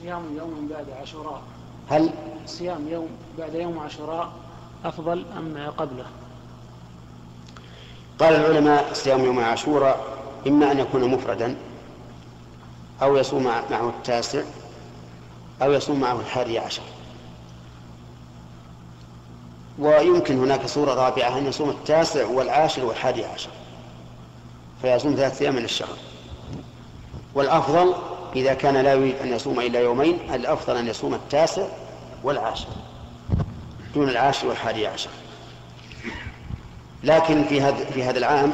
صيام يوم بعد عاشوراء هل صيام يوم بعد يوم عاشوراء أفضل أم قبله؟ قال العلماء صيام يوم عاشوراء إما أن يكون مفردا أو يصوم معه التاسع أو يصوم معه الحادي عشر. ويمكن هناك صورة رابعة أن يصوم التاسع والعاشر والحادي عشر فيصوم ثلاثة أيام من الشهر والأفضل إذا كان لا يريد أن يصوم إلا يومين الأفضل أن يصوم التاسع والعاشر دون العاشر والحادي عشر. لكن في هذا في هذا العام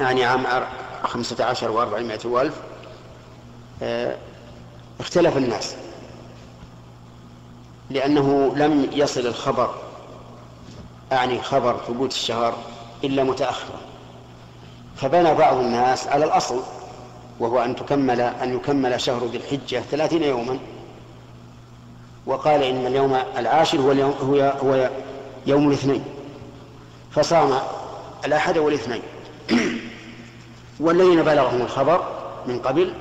يعني عام خمسة عشر وأربعمائة وألف آه اختلف الناس لأنه لم يصل الخبر أعني خبر ثبوت الشهر إلا متأخرا. فبنى بعض الناس على الأصل وهو أن تكمل أن يكمل شهر ذي الحجة ثلاثين يوما. وقال إن اليوم العاشر هو اليوم هو هو يوم الاثنين. فصام الأحد والاثنين. والذين بلغهم الخبر من قبل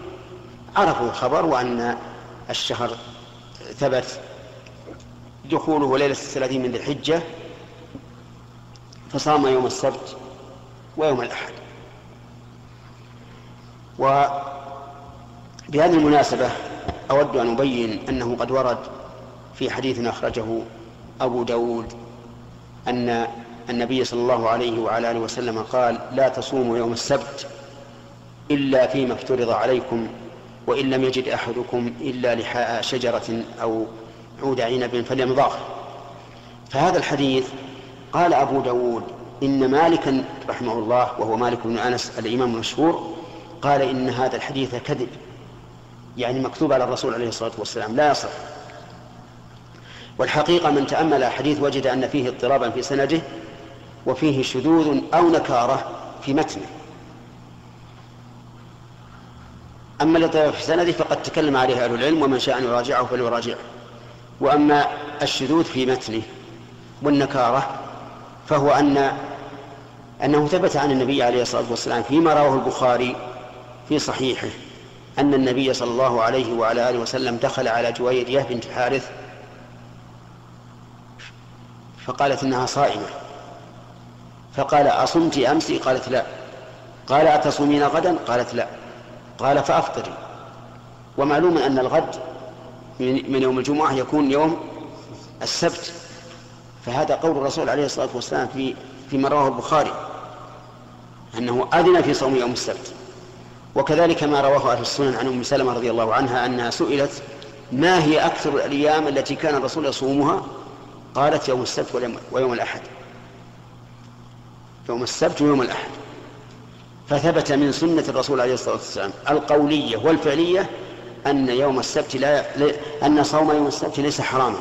عرفوا الخبر وأن الشهر ثبت دخوله ليلة الثلاثين من ذي الحجة فصام يوم السبت ويوم الأحد. وبهذه المناسبة أود أن أبين أنه قد ورد في حديث أخرجه أبو داود أن النبي صلى الله عليه وعلى آله وسلم قال لا تصوموا يوم السبت إلا فيما افترض عليكم وإن لم يجد أحدكم إلا لحاء شجرة أو عود عنب فليمضغه. فهذا الحديث قال أبو داود إن مالكا رحمه الله وهو مالك بن أنس الإمام المشهور قال إن هذا الحديث كذب يعني مكتوب على الرسول عليه الصلاة والسلام لا يصح. والحقيقة من تأمل الحديث وجد أن فيه اضطرابا في سنده وفيه شذوذ أو نكارة في متنه. أما الاضطراب في سنده فقد تكلم عليه أهل العلم ومن شاء أن يراجعه فليراجعه. وأما الشذوذ في متنه والنكارة فهو أن أنه ثبت عن النبي عليه الصلاة والسلام فيما رواه البخاري في صحيحه أن النبي صلى الله عليه وعلى آله وسلم دخل على جويرية بنت حارث فقالت إنها صائمة. فقال أصمت أمس؟ قالت لا. قال أتصومين غدا؟ قالت لا. قال فأفطري. ومعلوم أن الغد من يوم الجمعة يكون يوم السبت. فهذا قول الرسول عليه الصلاة والسلام في فيما رواه البخاري أنه أذن في صوم يوم السبت. وكذلك ما رواه أهل السنن عن أم سلمة رضي الله عنها أنها سئلت ما هي أكثر الأيام التي كان الرسول يصومها؟ قالت يوم السبت ويوم الأحد. يوم السبت ويوم الأحد. فثبت من سنة الرسول عليه الصلاة والسلام القولية والفعلية أن يوم السبت لا أن صوم يوم السبت ليس حراما.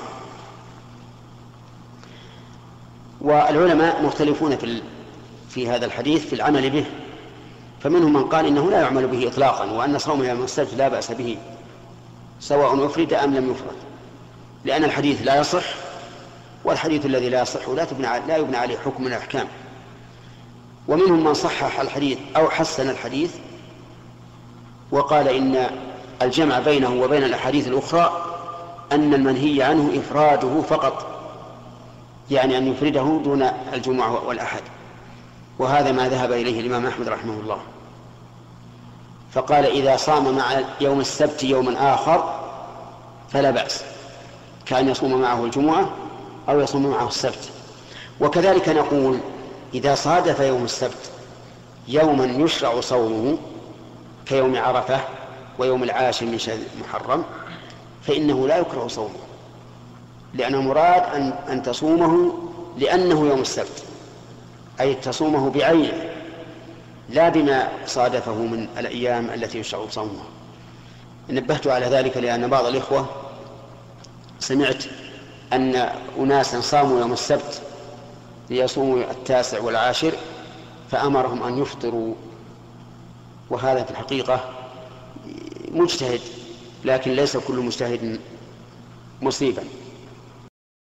والعلماء مختلفون في في هذا الحديث في العمل به فمنهم من قال إنه لا يعمل به اطلاقا وأن صوم يوم السبت لا بأس به سواء أفرد أم لم يفرد. لأن الحديث لا يصح والحديث الذي لا يصح لا تبنى لا يبنى عليه حكم من الأحكام. ومنهم من صحح الحديث أو حسن الحديث وقال إن الجمع بينه وبين الأحاديث الأخرى أن المنهي عنه إفراده فقط يعني أن يفرده دون الجمعه والأحد. وهذا ما ذهب إليه الإمام أحمد رحمه الله. فقال إذا صام مع يوم السبت يوما آخر فلا بأس. كأن يصوم معه الجمعة أو يصوم معه السبت. وكذلك نقول إذا صادف يوم السبت يوما يشرع صومه كيوم عرفة ويوم العاشر من شهر محرم فإنه لا يكره صومه. لأن المراد ان أن تصومه لأنه يوم السبت. أي تصومه بعينه لا بما صادفه من الأيام التي يشرع صومها. نبهت على ذلك لأن بعض الإخوة سمعت أن أناسا صاموا يوم السبت ليصوموا التاسع والعاشر فأمرهم أن يفطروا. وهذا في الحقيقة مجتهد لكن ليس كل مجتهد مصيبا.